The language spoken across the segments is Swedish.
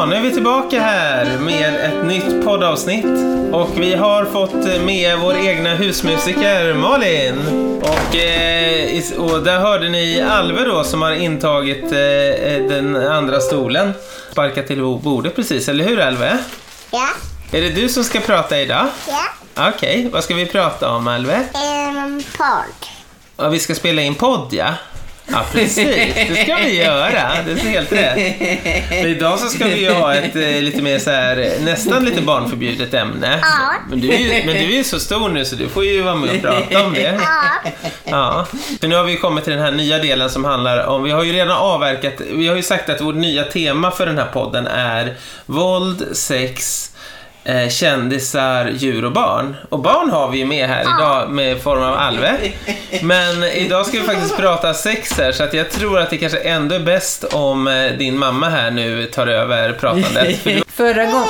Ja, nu är vi tillbaka här med ett nytt poddavsnitt. Och vi har fått med vår egna husmusiker Malin. Och, eh, och där hörde ni Alve då som har intagit eh, den andra stolen. Sparkat till bordet precis, eller hur Alve? Ja. Är det du som ska prata idag? Ja. Okej, vad ska vi prata om Alve? En podd. Ja, vi ska spela in podd ja. Ja, precis. Det ska vi göra. Det är helt rätt. Men idag så ska vi ju ha ett eh, lite mer så här, nästan lite barnförbjudet ämne. Ja. Men du, är ju, men du är ju så stor nu så du får ju vara med och prata om det. Ja. Ja. Nu har vi kommit till den här nya delen som handlar om, vi har ju redan avverkat, vi har ju sagt att vårt nya tema för den här podden är våld, sex, eh, kändisar, djur och barn. Och barn har vi ju med här idag med form av Alve. Men idag ska vi faktiskt prata sex här så att jag tror att det kanske ändå är bäst om eh, din mamma här nu tar över pratandet. För du- Förra gången...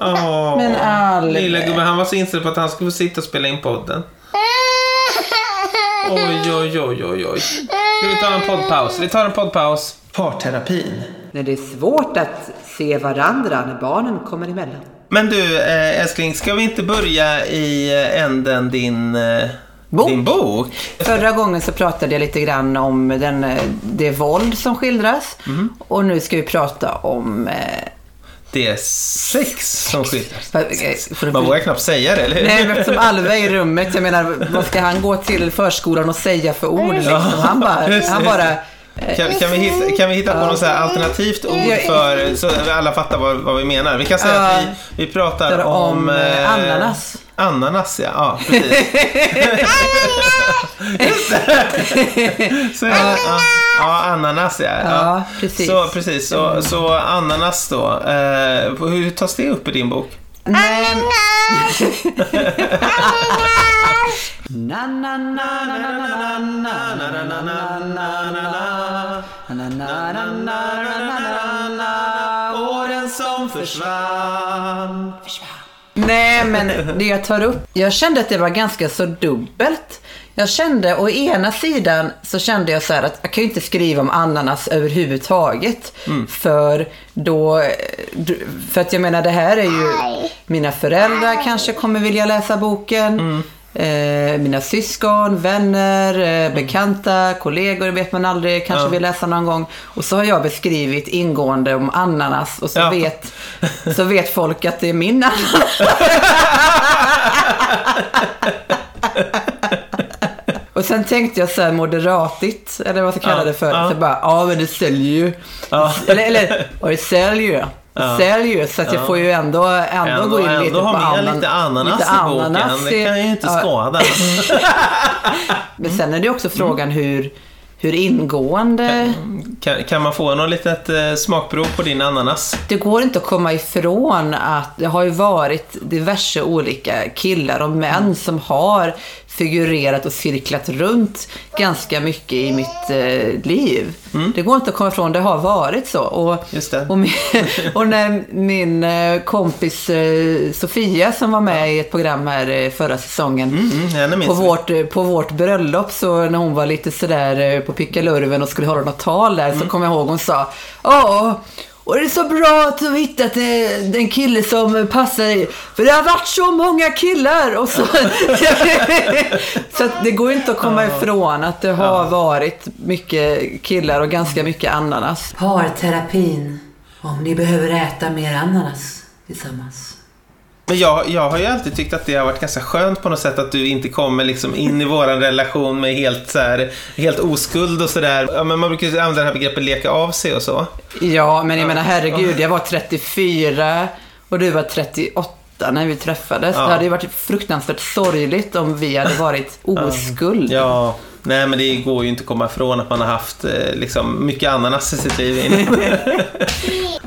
Åh, Men Alve. Lilla gubben, han var så inställd på att han skulle få sitta och spela in podden. Oj, oj, oj, oj, oj. Ska vi ta en poddpaus? Vi tar en poddpaus. Parterapin. När det är svårt att se varandra när barnen kommer emellan. Men du, eh, älskling, ska vi inte börja i eh, änden din, eh, Bok. din bok? Förra gången så pratade jag lite grann om den, det våld som skildras. Mhm. Och nu ska vi prata om... Eh, Det är sex som skildras. Man vågar knappt säga det, eller hur? Nej, men eftersom Alva är i rummet. Jag menar, vad ska han gå till förskolan och säga för ord? Liksom? Han bara... Han bara. Kan, kan, vi hitta, kan vi hitta på något så här alternativt ord för så alla fattar vad, vad vi menar? Vi kan säga Ja. att vi, vi pratar om... om, eh, ananas. Ananas, ja. ja precis. Så, ja, ja, ananas ja. Ja, precis. Så, precis. Så, så ananas då. Eh, hur tas det upp i din bok? Nej. Na, na, na, na, na, na, na, na, na, na, na, na, na. Na, na, na, na, na. Åren som försvann. Nej, men det jag tar upp. Jag kände att det var ganska så dubbelt. Jag kände, å ena sidan så kände jag så här att jag kan ju inte skriva om ananas överhuvudtaget. För då, för att jag menar det här är ju, mina föräldrar kanske kommer vilja läsa boken. Eh, mina syskon, vänner, eh, bekanta, kollegor vet man aldrig, kanske Ja. vill läsa någon gång. Och så har jag beskrivit ingående om ananas och så, Ja. vet, så vet folk att det är min ananas. Och sen tänkte jag så här moderatigt, eller vad jag ska kalla Ja, det för. ja. Så bara, ja men det säljer ju. Ja. Eller, eller ja, det säljer ju. Ja. säljer ju. Så att jag får ju ändå, ändå, Ändå, gå in ändå lite på anan- lite ananas lite i ananas boken. Det kan ju inte ja, skada. Men sen är det också frågan hur, hur ingående... Kan, kan man få något litet eh, smakprov på din ananas? Det går inte att komma ifrån att det har ju varit diverse olika killar och män som har figurerat och cirklat runt ganska mycket i mitt eh, liv. Det går inte att komma ifrån, det har varit så. Och, Mm. Och, min, och när min eh, kompis eh, Sofia som var med i ett program här eh, förra säsongen Mm, minns på, vårt, eh, på vårt bröllop så när hon var lite sådär på pickalurven och skulle hålla något tal där Mm. så kommer jag ihåg hon sa Ja, och det är så bra att du har hittat eh, den kille som passar dig. För det har varit så många killar. Och så så att det går inte att komma ifrån att det har varit mycket killar och ganska mycket ananas. Parterapin. Om ni behöver äta mer ananas tillsammans. Men jag, jag har ju alltid tyckt att det har varit ganska skönt på något sätt att du inte kommer liksom in i våran relation med helt, så här, helt oskuld och sådär. Ja, men man brukar ju använda det här begreppet leka av sig och så. Ja, men jag menar herregud, jag var 34 och du var 38 när vi träffades. Ja. Det hade ju varit fruktansvärt sorgligt om vi hade varit oskuld. Ja, nej men det går ju inte att komma ifrån att man har haft eh, liksom, mycket ananas i sitt liv.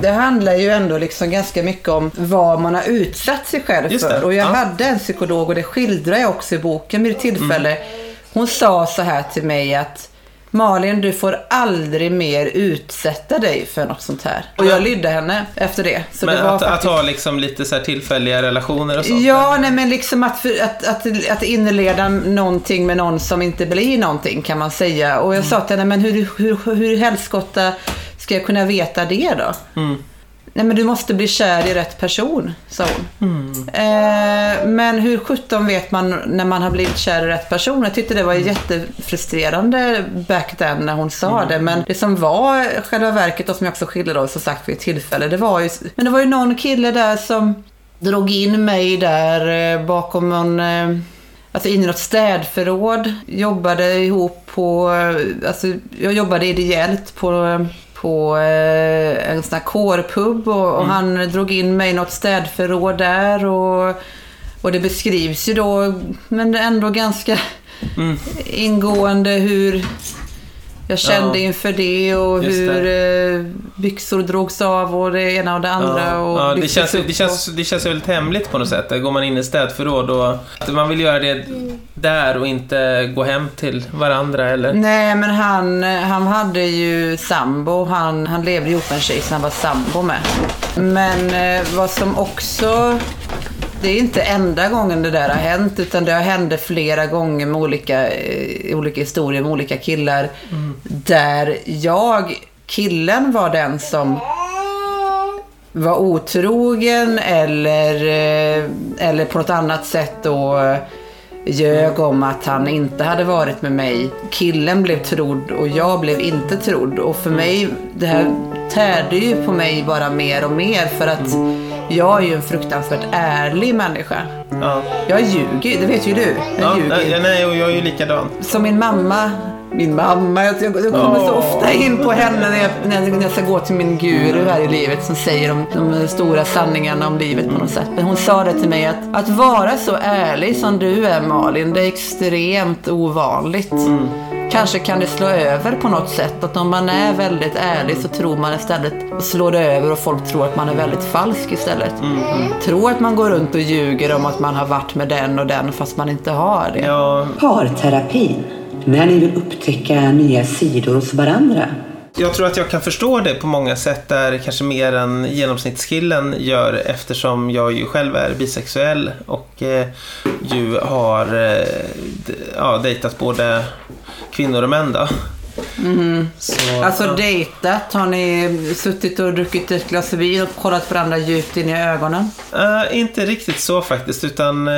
Det handlar ju ändå liksom ganska mycket om vad man har utsatt sig själv för. Och jag ja. hade en psykolog, och det skildrar jag också i boken vid ett tillfälle. Mm. Hon sa så här till mig att Malin, du får aldrig mer utsätta dig för något sånt här. Och jag lydde henne efter det. Så men det var att, att faktiskt... ha liksom lite så tillfälliga relationer och sånt. Ja, nej men liksom att, för, att, att, att inleda någonting med någon som inte blir någonting kan man säga. Och jag sa till henne, men hur, hur, hur helskotta ska jag kunna veta det då? Mm. Nej men du måste bli kär i rätt person, sa hon. Mm. Eh, men hur sjutton vet man när man har blivit kär i rätt person? Jag tyckte det var jättefrustrerande back then när hon sa Mm. det. Men det som var själva verket och som jag också skildrade som sagt vid ett tillfälle, det var ju... Men det var ju någon kille där som drog in mig där eh, bakom någon... Eh, Alltså in i något städförråd. Jobbade ihop på... eh, Alltså jag jobbade ideellt på, på eh, en sån här kårpub och, och han drog in mig i något städförråd där och, och det beskrivs ju då, men ändå ganska Mm. ingående hur jag kände Ja. inför det och Just hur eh, byxor drogs av och det ena och det andra. Ja, och ja, det, känns, det, känns, det känns väldigt hemligt på något sätt. Går man in i städförråd och man vill göra det där och inte gå hem till varandra eller... Nej, men han, han hade ju sambo. Han, han levde ihop med en tjej som han var sambo med. Men eh, vad som också... Det är inte enda gången det där har hänt, utan det har hänt flera gånger med olika, eh, olika historier med olika killar. Där jag, killen var den som var otrogen eller, eh, eller på något annat sätt då ljög om att han inte hade varit med mig. Killen blev trodd och jag blev inte trodd. Och för mig, det här tärde ju på mig bara mer och mer för att jag är ju en fruktansvärt ärlig människa. Ja. Jag ljuger, det vet ju du. Jag Ja, ljuger. nej, nej, och jag är ju likadan. Som min mamma. Min mamma, jag, jag jag kommer så Åh. ofta in på henne när jag, när jag ska gå till min guru här i livet som säger de, de stora sanningarna om livet på något sätt. Men hon sa det till mig att, att vara så ärlig som du är Malin, det är extremt ovanligt. Kanske kan det slå över på något sätt. Att om man är väldigt ärlig så tror man istället, och slår det över och folk tror att man är väldigt falsk istället. Tror att man går runt och ljuger om att man har varit med den och den fast man inte har det. Ja, Parterapin. När ni vill upptäcka nya sidor hos varandra. Jag tror att jag kan förstå det på många sätt där kanske mer än genomsnittskillen gör eftersom jag ju själv är bisexuell och eh, ju har eh, ja, dejtat både kvinnor och män då. Så, Alltså ja. dejtat, har ni suttit och druckit ett glas vin och kollat varandra djupt in i ögonen? Eh, inte riktigt så faktiskt, utan eh,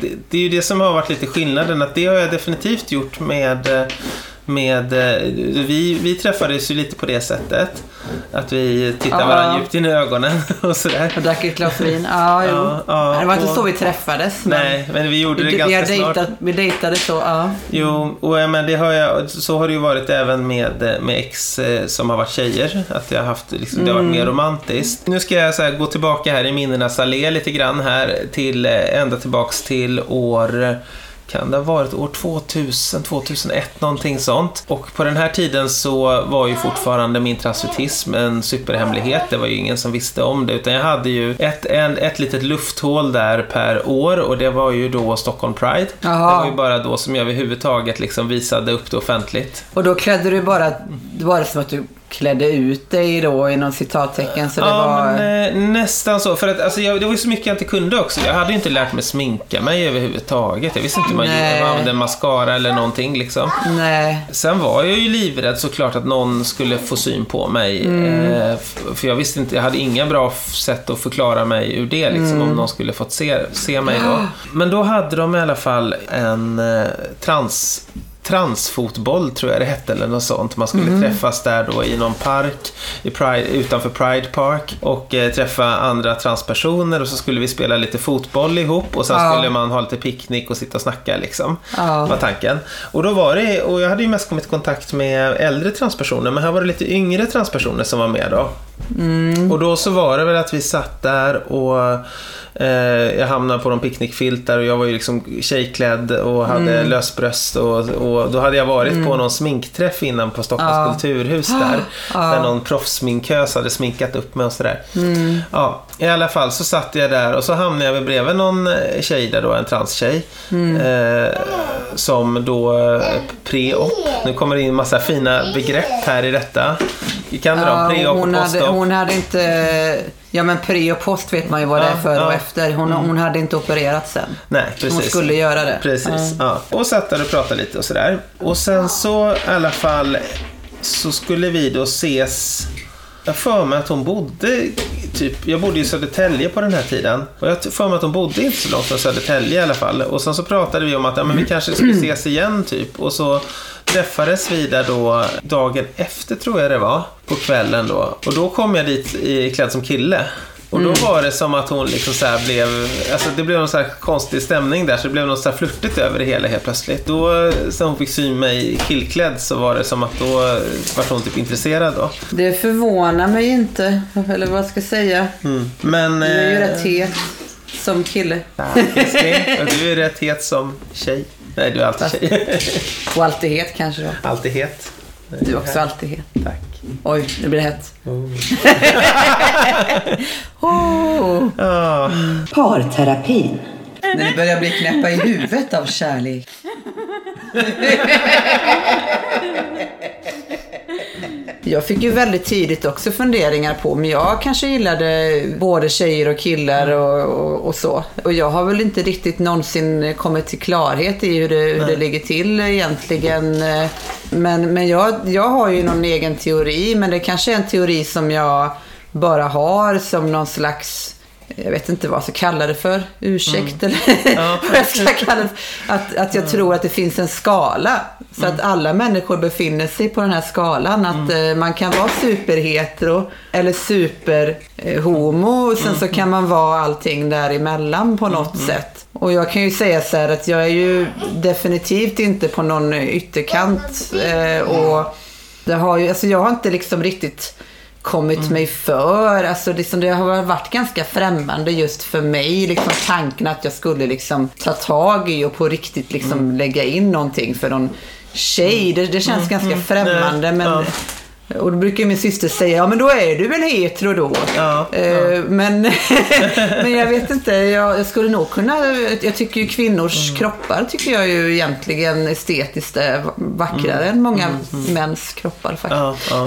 det, det, är ju det som har varit lite skillnaden. Att det har jag definitivt gjort med, eh, med eh, vi, vi träffades ju lite på det sättet. Att vi tittar Ja. varandra djupt in i ögonen och sådär. Och drack ett glas vin? Ja, jo. Ja, ja, det var inte och- så vi träffades. Men Nej, men vi gjorde det vi, vi, ganska snart. dejtat, vi dejtade så, ja. Jo, och, eh, men det har jag, så har det ju varit även med, eh, med ex som har varit tjejer. Att jag haft, liksom, det har varit mer romantiskt. Nu ska jag så här, gå tillbaka här i minnenas allé lite grann här till, ända tillbaks till år kan det ha varit år 2000, 2001, någonting sånt. Och på den här tiden så var ju fortfarande min transvestism en superhemlighet. Det var ju ingen som visste om det, utan jag hade ju ett, en, ett litet lufthål där per år och det var ju då Stockholm Pride. Jaha. Det var ju bara då som jag överhuvudtaget liksom visade upp det offentligt. Och då klädde du bara, det var som att du klädde ut dig då inom citattecken. Så det ja, var... men, eh, nästan så. För att alltså, jag, det var ju så mycket jag inte kunde också. Jag hade ju inte lärt mig sminka mig överhuvudtaget. Jag visste inte hur man använde mascara eller någonting liksom. Nej. Sen var jag ju livrädd såklart att någon skulle få syn på mig. Eh, f- för jag visste inte, jag hade inga bra sätt att förklara mig ur det liksom, om någon skulle fått se, se mig då. Men då hade de i alla fall en eh, trans transfotboll tror jag det hette eller något sånt. Man skulle träffas där då i någon park i Pride, utanför Pride Park och eh, träffa andra transpersoner och så skulle vi spela lite fotboll ihop och sen Ja. skulle man ha lite picknick och sitta och snacka liksom. Ja. Var tanken. Och då var det, och jag hade ju mest kommit i kontakt med äldre transpersoner men här var det lite yngre transpersoner som var med då. Och då så var det väl att vi satt där och eh, jag hamnade på någon picknickfilt där och jag var ju liksom tjejklädd och hade lösbröst och, och då hade jag varit på någon sminkträff innan på Stockholms Ja. kulturhus där. Där någon proffsminkös hade sminkat upp mig och sådär. Ja, i alla fall så satt jag där och så hamnade jag bredvid någon eh, tjej där då, en transtjej. Eh, som då eh, pre-op. Nu kommer det in massa fina begrepp här i detta. Vi kan dra Ja, pre-op och hon, hade, post-op. hon hade inte... Ja men pre och post vet man ju vad det är före och efter. Hon, hon hade inte opererat sen. Nej, precis. Hon skulle göra det. Precis, ja. Och satt där och pratade lite och sådär. Och sen så i alla fall så skulle vi då ses jag för mig att hon bodde, typ, jag bodde i Södertälje på den här tiden. Och jag för mig att hon bodde inte så långt från Södertälje i alla fall. Och sen så pratade vi om att ja, men vi kanske skulle ses igen typ. Och så träffades vi där då dagen efter tror jag det var, på kvällen då. Och då kom jag dit i klädd som kille. Och då var det som att hon liksom så blev, alltså det blev någon så här konstig stämning där så det blev något så här flörtigt över det hela helt plötsligt. Då, så hon fick syn mig killklädd så var det som att då var hon typ intresserad då. Det förvånar mig inte, eller vad ska jag säga. Mm. Men... Du är ju eh, rätt het som kille. och du är rätt het som tjej. Nej, du är alltid tjej. Och alltid het kanske då. alltid het. Du är också alltid het. Tack. Oj, nu blir det hett. Oh. Oh. Ja. Parterapin. När ni börjar bli knäppa i huvudet av kärlek. Jag fick ju väldigt tidigt också funderingar på om jag kanske gillade både tjejer och killar och, och, och så. Och jag har väl inte riktigt någonsin kommit till klarhet i hur det, hur det ligger till egentligen. Men, men jag, jag har ju någon egen teori, men det kanske är en teori som jag bara har som någon slags jag vet inte vad jag ska kalla det för, ursäkt eller vad jag ska kalla det för. Att, att jag tror att det finns en skala. Så att alla människor befinner sig på den här skalan. Att eh, man kan vara superhetero eller superhomo. och sen så kan man vara allting däremellan på något sätt. Och jag kan ju säga så här att jag är ju definitivt inte på någon ytterkant. Eh, och det har ju, alltså jag har inte liksom riktigt kommit mig för. Alltså liksom det har varit ganska främmande just för mig. Liksom tanken att jag skulle liksom ta tag i och på riktigt liksom lägga in någonting för någon tjej. Det, det känns ganska främmande. Men. Och då brukar min syster säga, ja men då är du väl hetero då. Ja, Eh, Men, men jag vet inte, jag, jag skulle nog kunna, jag tycker ju kvinnors Mm. kroppar tycker jag ju egentligen estetiskt är vackrare än många Mm. mäns kroppar faktiskt. Ja, ja.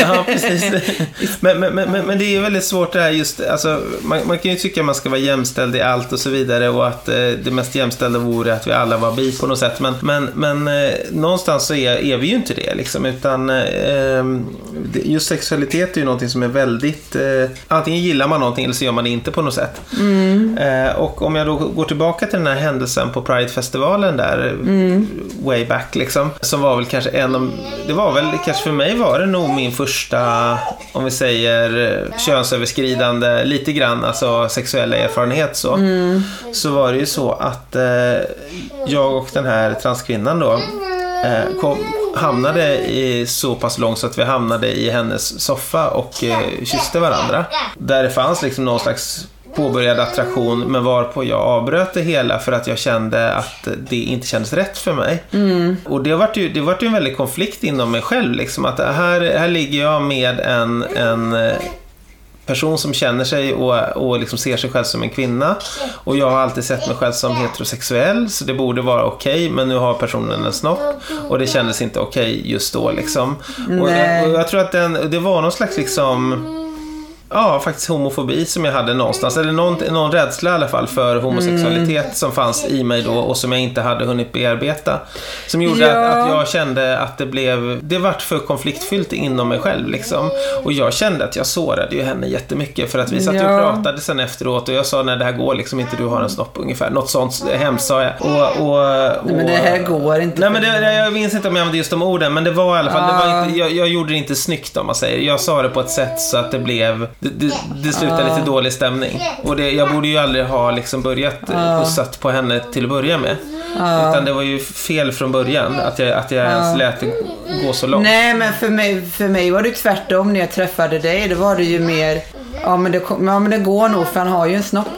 ja precis. Men, men, men, men det är ju väldigt svårt det här just, alltså, man, man kan ju tycka att man ska vara jämställd i allt och så vidare och att eh, det mest jämställda vore att vi alla var bi på något sätt. Men, men, men eh, någonstans så är, är vi ju inte det liksom, utan eh, just sexualitet är ju någonting som är väldigt, eh, antingen gillar man någonting eller så gör man det inte på något sätt. Eh, och om jag då går tillbaka till den här händelsen på Pridefestivalen där, way back liksom, som var väl kanske en av, det var väl, kanske för mig var det nog min första, om vi säger eh, könsöverskridande, lite grann, alltså sexuella erfarenhet så. Så var det ju så att jag och den här transkvinnan då eh, kom, hamnade i så pass långt så att vi hamnade i hennes soffa och eh, kysste varandra. Där det fanns liksom någon slags påbörjad attraktion men varpå jag avbröt det hela för att jag kände att det inte kändes rätt för mig. Och det vart ju, det vart ju en väldig konflikt inom mig själv liksom att här, här ligger jag med en, en eh, person som känner sig och, och liksom ser sig själv som en kvinna. Och jag har alltid sett mig själv som heterosexuell så det borde vara okej men nu har personen en snopp och det kändes inte okej just då liksom. Och Nej. jag, och jag tror att den, det var någon slags liksom Ja, faktiskt homofobi som jag hade någonstans. Eller någon, någon rädsla i alla fall för homosexualitet som fanns i mig då och som jag inte hade hunnit bearbeta. Som gjorde Ja. att, att jag kände att det blev... Det vart för konfliktfyllt inom mig själv liksom. Och jag kände att jag sårade ju henne jättemycket för att vi satt ju och Ja. pratade sen efteråt och jag sa när det här går liksom inte du har en snopp ungefär. Något sånt hemskt sa jag. Och, och, och, Nej, men det här går inte. Nej men det, jag minns inte om jag använde just de orden, men det var i alla fall, det var Ja. inte, jag, jag gjorde det inte snyggt om man säger. Jag sa det på ett sätt så att det blev, det, det, det slutade lite dålig stämning. Och det, jag borde ju aldrig ha liksom börjat ja. pussat på henne till att börja med. Utan det var ju fel från början, att jag, att jag ens lät det gå så långt. Nej, men för mig, för mig var det tvärtom när jag träffade dig. Då var det ju mer, ja men det, ja, men det går nog för han har ju en snopp.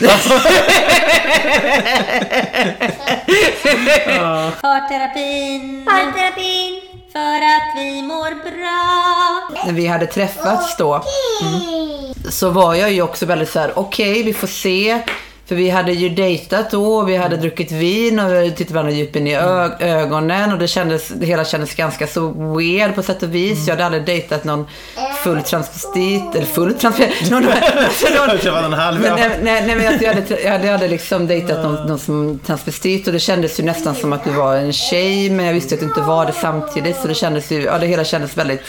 Parterapin, parterapin, för att vi mår bra. När vi hade träffats då så var jag ju också väldigt så här: okej vi får se. För vi hade ju dejtat då, vi hade druckit vin och vi tittat varandra djupt in i ö- ögonen. Och det, kändes, det hela kändes ganska så weird på sätt och vis. Jag hade aldrig dejtat någon full transvestit, eller full transvestit, någon, någon, halv, men, nej, nej, nej, men jag, jag, hade, jag, hade, jag hade liksom dejtat någon, någon som transvestit. Och det kändes ju nästan som att du var en tjej, men jag visste att du inte var det samtidigt, så det kändes ju, ja det hela kändes väldigt,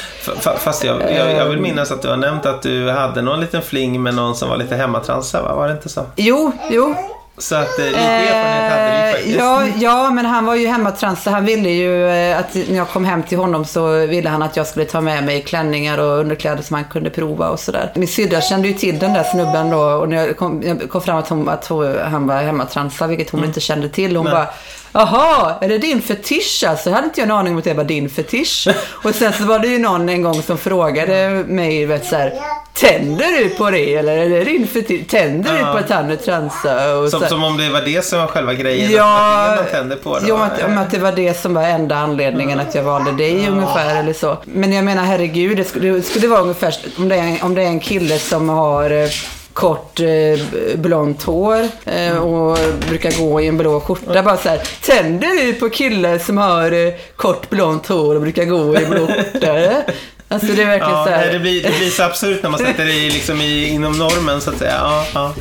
Fast jag, jag, jag vill minnas att du har nämnt att du hade någon liten fling med någon som var lite hemmatransa, va? Var det inte så? jo, jo, Så att eh, lite erfarenhet hade ju Eh, faktiskt. Ja, ja, men han var ju hemmatrans så han ville ju eh, att när jag kom hem till honom så ville han att jag skulle ta med mig klänningar och underkläder som han kunde prova och sådär. Min syrra kände ju till den där snubben då och när jag kom, jag kom fram att, hon, att hon, han var hemmatransa, vilket hon inte kände till. Hon Mm. Nej. bara Jaha, är det din fetisch alltså? Jag hade inte jag en aning om att det var din fetisch. Och sen så var det ju någon en gång som frågade mig, vet så här, Tänder du på det eller är det din fetisch? Tänder du på att han är transa? Och Som, som om det var det som var själva grejen. Ja, att man tänder på det. jo, att, om att det var det som var enda anledningen att jag valde dig ungefär eller så. Men jag menar herregud, det skulle, det skulle vara ungefär om det, är, om det är en kille som har eh, kort eh, blont hår eh, och brukar gå i en blå skjorta. Bara så här, tänder du på killar som har eh, kort blont hår och brukar gå i blå skjorta? Alltså det är verkligen Ja, så här. nej, det, blir, det blir så absurt när man sätter det i, liksom i, inom normen så att säga. Ja, ja.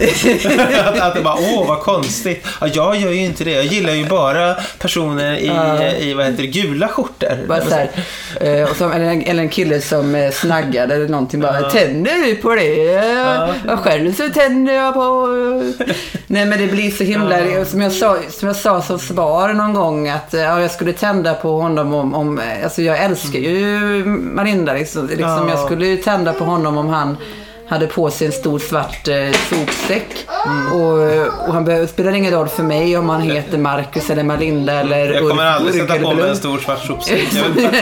att, att det bara, åh vad konstigt. Ja, jag gör ju inte det. Jag gillar ju bara personer i, i vad heter det, gula skjortor. Bara så här, eh, och så, eller, en, eller en kille som eh, snaggade eller någonting bara Tänder du på det? Ja. ja. Själv så tänder jag på... Nej men det blir så himla... Som, jag sa, som jag sa som svar någon gång att eh, ja, jag skulle tända på honom om... om alltså jag älskar ju Marinda liksom. liksom Ja. Jag skulle ju tända på honom om han hade på sig en stor svart eh, sopsäck. Mm. Och, och han behöver, spelar ingen roll för mig om han heter Marcus eller Malinda eller Jag kommer Ulf aldrig sätta på mig en stor svart sopsäck. Jag vill bara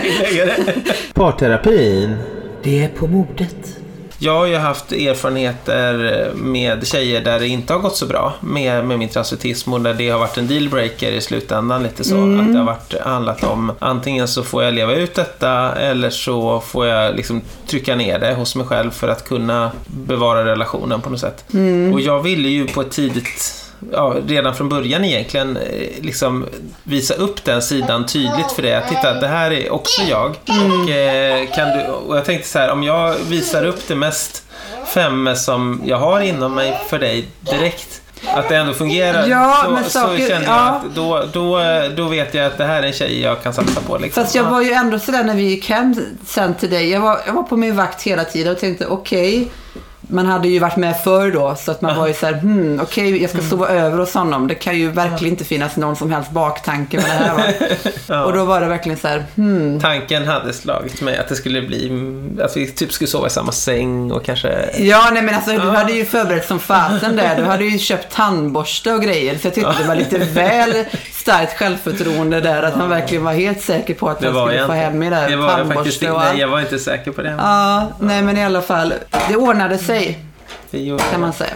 det. Parterapin. Det är på modet. Jag har ju haft erfarenheter med tjejer där det inte har gått så bra med, med min transvestism och där det har varit en dealbreaker i slutändan lite så. Att det har varit, handlat om antingen så får jag leva ut detta eller så får jag liksom trycka ner det hos mig själv för att kunna bevara relationen på något sätt. Och jag ville ju på ett tidigt Ja, redan från början egentligen eh, liksom visa upp den sidan tydligt för dig. Att titta, det här är också jag. Och, eh, kan du, och jag tänkte så här, om jag visar upp det mest femme som jag har inom mig för dig direkt. Att det ändå fungerar. Ja, så, men så saker- känner jag ja. att då, då, då vet jag att det här är en tjej jag kan satsa på. Liksom. Fast jag var ju ändå sådär när vi gick hem sen till dig. Jag var, jag var på min vakt hela tiden och tänkte okej. Man hade ju varit med förr då, så att man var ju såhär, hmm, okej, jag ska sova över hos honom. Det kan ju verkligen inte finnas någon som helst baktanke med det här va? Och då var det verkligen så här, hmm. Tanken hade slagit mig att det skulle bli, att vi typ skulle sova i samma säng och kanske... Ja, nej men alltså du hade ju förberett som fasen där. Du hade ju köpt tandborste och grejer. Så jag tyckte det var lite väl starkt självförtroende där. Att man verkligen var helt säker på att Det han skulle jag få inte. hem i Det var jag faktiskt tandborste och inte. Nej, jag var inte säker på det. Ja, nej men i alla fall. Det ordnade sig, Det gjorde kan man säga.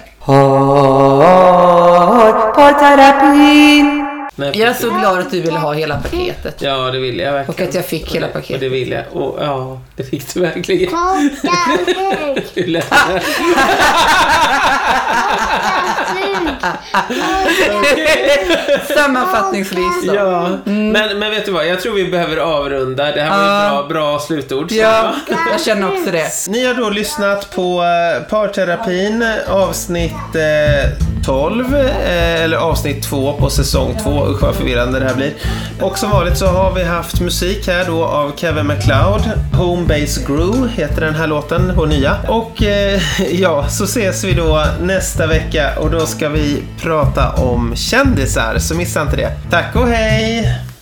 Parterapin. Nej, Jag är så glad att du ville ha hela paketet. Ja, det ville jag verkligen. Och att jag fick hela det- paketet. Och det ville jag. Och, ja, det fick du verkligen. Kockar Hur lätt är det? Sammanfattningsvis då. Ja, men, men vet du vad? Jag tror vi behöver avrunda. Det här var ju bra, bra slutord. Ja, jag. jag känner också det. Ni har då lyssnat på eh, Parterapin avsnitt eh, 12, eh, eller avsnitt 2 på säsong 2. Usch vad förvirrande det här blir. Och som vanligt så har vi haft musik här då av Kevin MacLeod. Home Base Grew heter den här låten, vår nya. Och eh, ja, så ses vi då nästa vecka och då ska vi prata om kändisar, så missa inte det. Tack och hej!